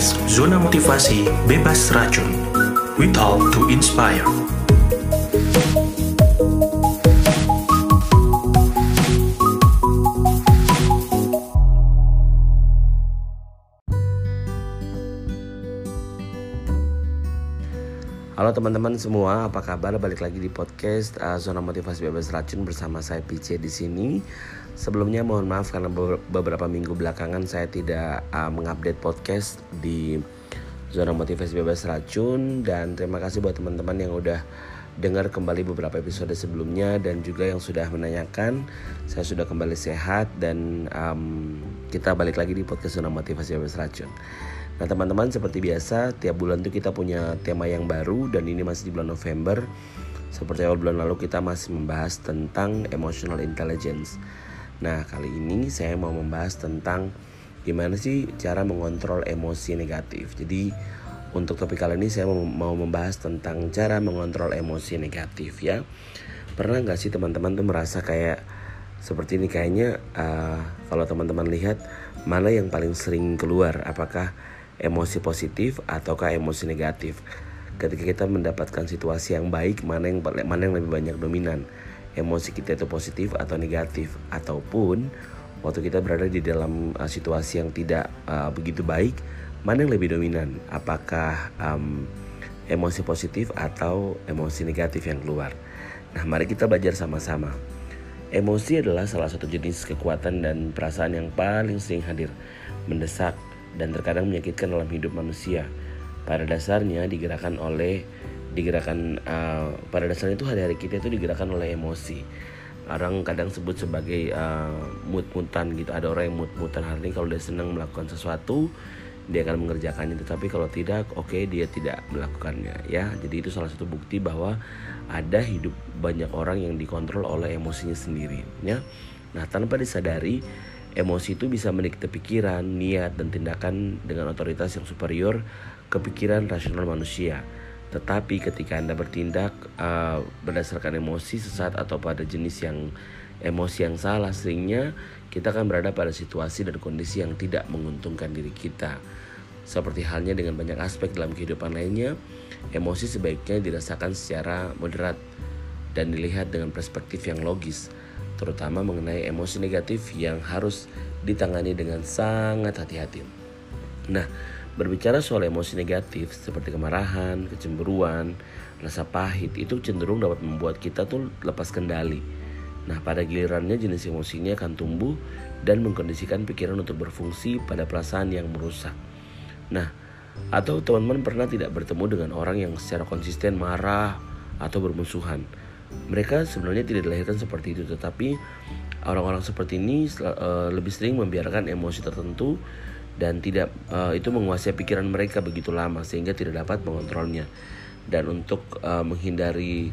podcast Zona Motivasi Bebas Racun. We talk to inspire. Halo teman-teman semua, apa kabar? Balik lagi di podcast uh, Zona Motivasi Bebas Racun bersama saya PC di sini. Sebelumnya mohon maaf karena beberapa minggu belakangan saya tidak uh, mengupdate podcast di Zona Motivasi Bebas Racun dan terima kasih buat teman-teman yang udah dengar kembali beberapa episode sebelumnya dan juga yang sudah menanyakan saya sudah kembali sehat dan um, kita balik lagi di podcast Zona Motivasi Bebas Racun. Nah teman-teman seperti biasa tiap bulan tuh kita punya tema yang baru dan ini masih di bulan November. Seperti awal bulan lalu kita masih membahas tentang emotional intelligence. Nah kali ini saya mau membahas tentang gimana sih cara mengontrol emosi negatif. Jadi untuk topik kali ini saya mau membahas tentang cara mengontrol emosi negatif ya. Pernah nggak sih teman-teman tuh merasa kayak seperti ini kayaknya uh, kalau teman-teman lihat mana yang paling sering keluar apakah emosi positif ataukah emosi negatif. Ketika kita mendapatkan situasi yang baik, mana yang mana yang lebih banyak dominan? Emosi kita itu positif atau negatif ataupun waktu kita berada di dalam uh, situasi yang tidak uh, begitu baik, mana yang lebih dominan? Apakah um, emosi positif atau emosi negatif yang keluar? Nah, mari kita belajar sama-sama. Emosi adalah salah satu jenis kekuatan dan perasaan yang paling sering hadir, mendesak, dan terkadang menyakitkan dalam hidup manusia. Pada dasarnya digerakkan oleh digerakkan uh, pada dasarnya itu hari-hari kita itu digerakkan oleh emosi. Orang kadang sebut sebagai uh, mut-mutan gitu. Ada orang yang mut-mutan hari ini kalau dia senang melakukan sesuatu dia akan mengerjakannya tetapi kalau tidak oke okay, dia tidak melakukannya ya jadi itu salah satu bukti bahwa ada hidup banyak orang yang dikontrol oleh emosinya sendiri ya nah tanpa disadari Emosi itu bisa menikmati pikiran, niat, dan tindakan dengan otoritas yang superior ke pikiran rasional manusia. Tetapi ketika Anda bertindak uh, berdasarkan emosi sesat atau pada jenis yang emosi yang salah, seringnya kita akan berada pada situasi dan kondisi yang tidak menguntungkan diri kita. Seperti halnya dengan banyak aspek dalam kehidupan lainnya, emosi sebaiknya dirasakan secara moderat dan dilihat dengan perspektif yang logis terutama mengenai emosi negatif yang harus ditangani dengan sangat hati-hati. Nah, berbicara soal emosi negatif seperti kemarahan, kecemburuan, rasa pahit itu cenderung dapat membuat kita tuh lepas kendali. Nah, pada gilirannya jenis emosinya akan tumbuh dan mengkondisikan pikiran untuk berfungsi pada perasaan yang merusak. Nah, atau teman-teman pernah tidak bertemu dengan orang yang secara konsisten marah atau bermusuhan mereka sebenarnya tidak dilahirkan seperti itu tetapi orang-orang seperti ini uh, lebih sering membiarkan emosi tertentu dan tidak uh, itu menguasai pikiran mereka begitu lama sehingga tidak dapat mengontrolnya. Dan untuk uh, menghindari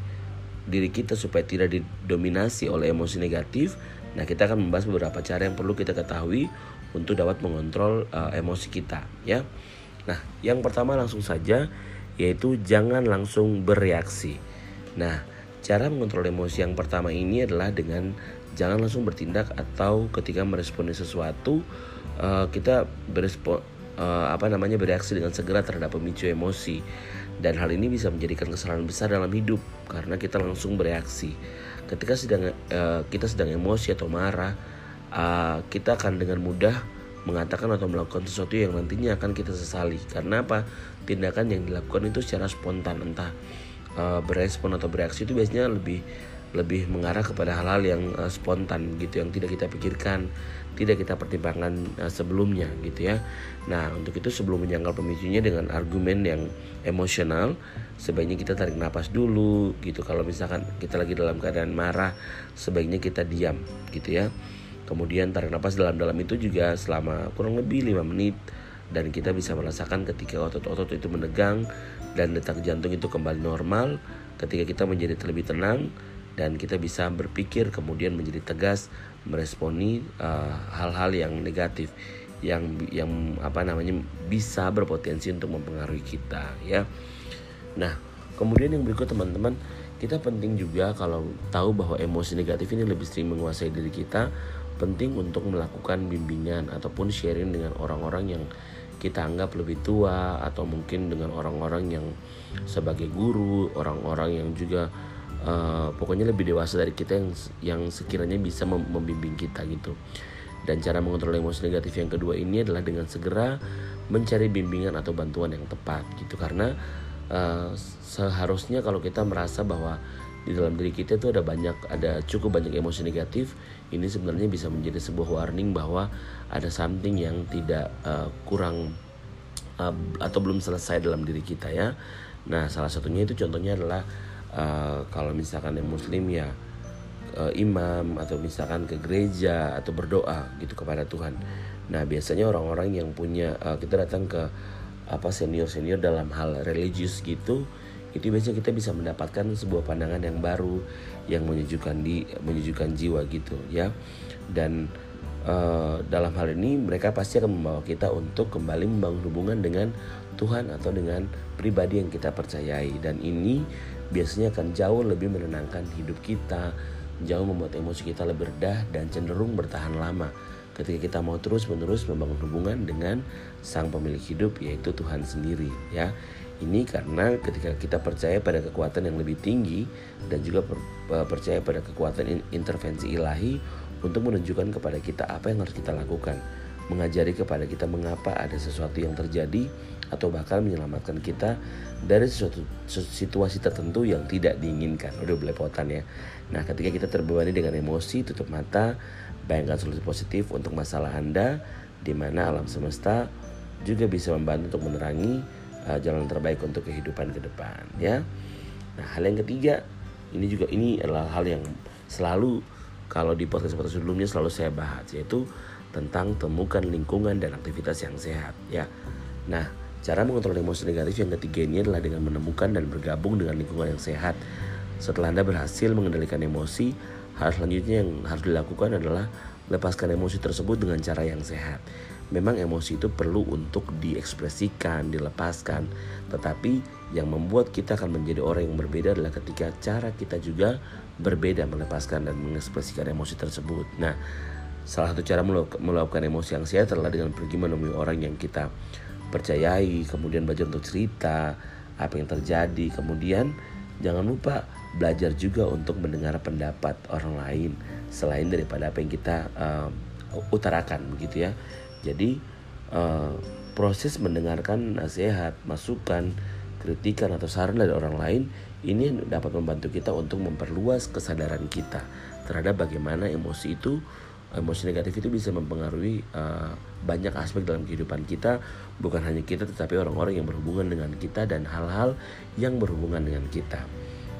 diri kita supaya tidak didominasi oleh emosi negatif nah kita akan membahas beberapa cara yang perlu kita ketahui untuk dapat mengontrol uh, emosi kita ya. Nah yang pertama langsung saja yaitu jangan langsung bereaksi. Nah Cara mengontrol emosi yang pertama ini adalah dengan jangan langsung bertindak atau ketika meresponi sesuatu uh, kita berespon uh, apa namanya bereaksi dengan segera terhadap pemicu emosi. Dan hal ini bisa menjadikan kesalahan besar dalam hidup karena kita langsung bereaksi. Ketika sedang uh, kita sedang emosi atau marah kita akan dengan mudah mengatakan atau melakukan sesuatu yang nantinya akan kita sesali. Karena apa? Tindakan yang dilakukan itu secara spontan entah uh, berespon atau bereaksi itu biasanya lebih lebih mengarah kepada hal-hal yang uh, spontan gitu yang tidak kita pikirkan tidak kita pertimbangkan uh, sebelumnya gitu ya. Nah untuk itu sebelum menjangkau pemicunya dengan argumen yang emosional sebaiknya kita tarik nafas dulu gitu. Kalau misalkan kita lagi dalam keadaan marah sebaiknya kita diam gitu ya. Kemudian tarik nafas dalam-dalam itu juga selama kurang lebih 5 menit dan kita bisa merasakan ketika otot-otot itu menegang dan detak jantung itu kembali normal ketika kita menjadi terlebih tenang dan kita bisa berpikir kemudian menjadi tegas meresponi uh, hal-hal uh, yang negatif yang yang apa namanya bisa berpotensi untuk mempengaruhi kita ya. Nah, kemudian yang berikut teman-teman, kita penting juga kalau tahu bahwa emosi negatif ini lebih sering menguasai diri kita, penting untuk melakukan bimbingan ataupun sharing dengan orang-orang yang kita anggap lebih tua atau mungkin dengan orang-orang yang sebagai guru, orang-orang yang juga uh, pokoknya lebih dewasa dari kita yang yang sekiranya bisa membimbing kita gitu. Dan cara mengontrol emosi negatif yang kedua ini adalah dengan segera mencari bimbingan atau bantuan yang tepat gitu karena uh, seharusnya kalau kita merasa bahwa di dalam diri kita itu ada banyak ada cukup banyak emosi negatif. Ini sebenarnya bisa menjadi sebuah warning bahwa ada something yang tidak uh, kurang uh, atau belum selesai dalam diri kita ya. Nah salah satunya itu contohnya adalah uh, kalau misalkan yang muslim ya uh, imam atau misalkan ke gereja atau berdoa gitu kepada Tuhan. Nah biasanya orang-orang yang punya uh, kita datang ke apa senior senior dalam hal religius gitu itu biasanya kita bisa mendapatkan sebuah pandangan yang baru yang menyejukkan di menyejukkan jiwa gitu ya. Dan uh, dalam hal ini mereka pasti akan membawa kita untuk kembali membangun hubungan dengan Tuhan atau dengan pribadi yang kita percayai. Dan ini biasanya akan jauh lebih menenangkan hidup kita jauh membuat emosi kita lebih redah dan cenderung bertahan lama. Ketika kita mau terus menerus membangun hubungan dengan sang pemilik hidup yaitu Tuhan sendiri ya ini karena ketika kita percaya pada kekuatan yang lebih tinggi dan juga eh, percaya pada kekuatan intervensi ilahi untuk menunjukkan kepada kita apa yang harus kita lakukan, mengajari kepada kita mengapa ada sesuatu yang terjadi atau bahkan menyelamatkan kita dari sesuatu situasi tertentu yang tidak diinginkan. Udah belepotan ya. Nah, ketika kita terbebani dengan emosi, tutup mata, bayangkan solusi positif untuk masalah Anda di mana alam semesta juga bisa membantu untuk menerangi uh, jalan terbaik untuk kehidupan ke depan ya. Nah, hal yang ketiga ini juga ini adalah hal yang selalu kalau di podcast podcast sebelumnya selalu saya bahas yaitu tentang temukan lingkungan dan aktivitas yang sehat ya. Nah, cara mengontrol emosi negatif yang ketiga ini adalah dengan menemukan dan bergabung dengan lingkungan yang sehat. Setelah Anda berhasil mengendalikan emosi, hal selanjutnya yang harus dilakukan adalah lepaskan emosi tersebut dengan cara yang sehat memang emosi itu perlu untuk diekspresikan, dilepaskan. Tetapi yang membuat kita akan menjadi orang yang berbeda adalah ketika cara kita juga berbeda melepaskan dan mengekspresikan emosi tersebut. Nah, salah satu cara melakukan emosi yang sehat adalah dengan pergi menemui orang yang kita percayai, kemudian belajar untuk cerita apa yang terjadi, kemudian jangan lupa belajar juga untuk mendengar pendapat orang lain selain daripada apa yang kita uh, utarakan begitu ya jadi uh, proses mendengarkan nasihat, masukan, kritikan atau saran dari orang lain ini dapat membantu kita untuk memperluas kesadaran kita terhadap bagaimana emosi itu emosi negatif itu bisa mempengaruhi uh, banyak aspek dalam kehidupan kita bukan hanya kita tetapi orang-orang yang berhubungan dengan kita dan hal-hal yang berhubungan dengan kita.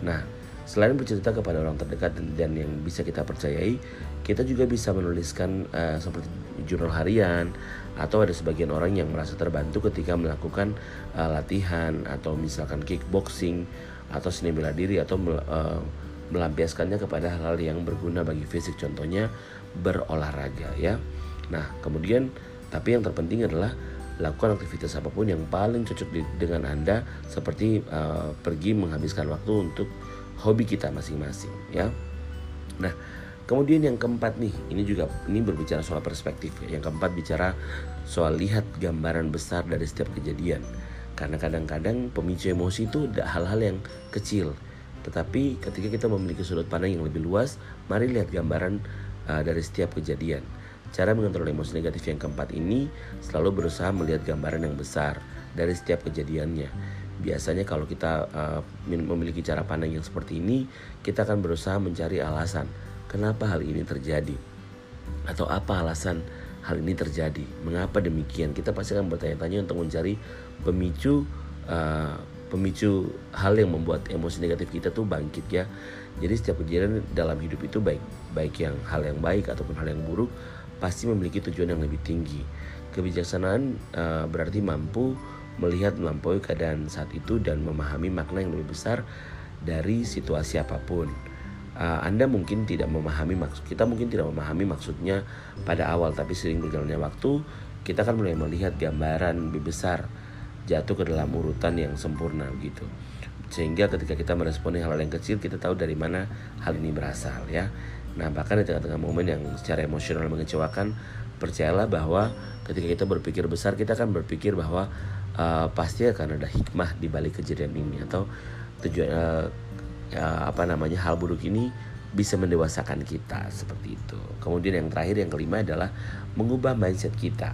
Nah, selain bercerita kepada orang terdekat dan, yang bisa kita percayai, kita juga bisa menuliskan uh, seperti jurnal harian atau ada sebagian orang yang merasa terbantu ketika melakukan uh, latihan atau misalkan kickboxing atau seni bela diri atau uh, melampiaskannya kepada hal-hal yang berguna bagi fisik contohnya berolahraga ya. Nah, kemudian tapi yang terpenting adalah lakukan aktivitas apa pun yang paling cocok di, dengan Anda seperti uh, pergi menghabiskan waktu untuk hobi kita masing-masing ya. Nah, Kemudian yang keempat nih, ini juga ini berbicara soal perspektif ya. Yang keempat bicara soal lihat gambaran besar dari setiap kejadian. Karena kadang-kadang pemicu emosi itu hal-hal yang kecil. Tetapi ketika kita memiliki sudut pandang yang lebih luas, mari lihat gambaran uh, dari setiap kejadian. Cara mengontrol emosi negatif yang keempat ini selalu berusaha melihat gambaran yang besar dari setiap kejadiannya. Biasanya kalau kita uh, memiliki cara pandang yang seperti ini, kita akan berusaha mencari alasan kenapa hal ini terjadi atau apa alasan hal ini terjadi. Mengapa demikian? Kita pasti akan bertanya-tanya untuk mencari pemicu uh, pemicu hal yang membuat emosi negatif kita tuh bangkit ya. Jadi setiap kejadian dalam hidup itu baik baik yang hal yang baik ataupun hal yang buruk pasti memiliki tujuan yang lebih tinggi. Kebijaksanaan uh, berarti mampu melihat melampaui keadaan saat itu dan memahami makna yang lebih besar dari situasi apa pun. Uh, Anda mungkin tidak memahami maksud kita mungkin tidak memahami maksudnya pada awal tapi sering berjalannya waktu kita akan mulai melihat gambaran lebih besar jatuh ke dalam urutan yang sempurna gitu. Sehingga ketika kita meresponi hal-hal yang kecil kita tahu dari mana hal ini berasal ya. Nah bahkan di tengah-tengah momen yang secara emosional mengecewakan percayalah bahwa ketika kita berpikir besar kita akan berpikir bahwa uh, pasti akan ada hikmah di balik kejadian ini atau tujuan uh, uh, apa namanya hal buruk ini bisa mendewasakan kita seperti itu. Kemudian yang terakhir yang kelima adalah mengubah mindset kita.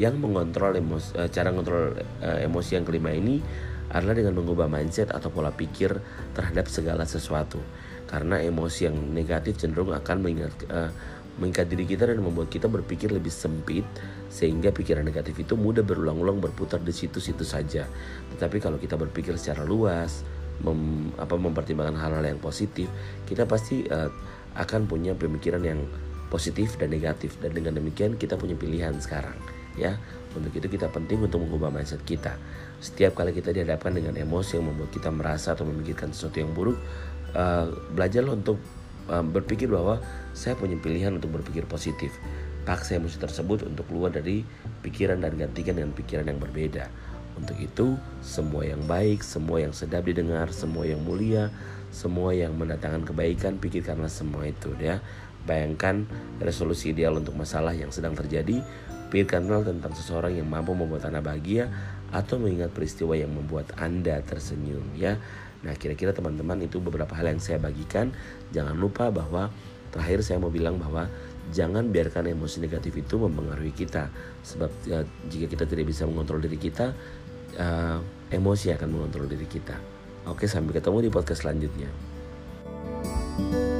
Yang mengontrol emosi, uh, cara mengontrol uh, emosi yang kelima ini adalah dengan mengubah mindset atau pola pikir terhadap segala sesuatu. Karena emosi yang negatif cenderung akan mengingat uh, mengikat diri kita dan membuat kita berpikir lebih sempit sehingga pikiran negatif itu mudah berulang-ulang berputar di situ-situ saja. Tetapi kalau kita berpikir secara luas, mem, apa mempertimbangkan hal-hal yang positif, kita pasti uh, akan punya pemikiran yang positif dan negatif dan dengan demikian kita punya pilihan sekarang ya. Untuk itu kita penting untuk mengubah mindset kita. Setiap kali kita dihadapkan dengan emosi yang membuat kita merasa atau memikirkan sesuatu yang buruk, uh, belajarlah untuk berpikir bahwa saya punya pilihan untuk berpikir positif. Paksa emosi tersebut untuk keluar dari pikiran dan gantikan dengan pikiran yang berbeda. Untuk itu, semua yang baik, semua yang sedap didengar, semua yang mulia, semua yang mendatangkan kebaikan, pikirkanlah semua itu ya. Bayangkan resolusi ideal untuk masalah yang sedang terjadi, pikirkanlah tentang seseorang yang mampu membuat Anda bahagia atau mengingat peristiwa yang membuat Anda tersenyum ya. Nah, kira-kira teman-teman itu beberapa hal yang saya bagikan. Jangan lupa bahwa terakhir saya mau bilang bahwa jangan biarkan emosi negatif itu mempengaruhi kita sebab ya, jika kita tidak bisa mengontrol diri kita, uh, emosi akan mengontrol diri kita. Oke, sampai ketemu di podcast selanjutnya. thank you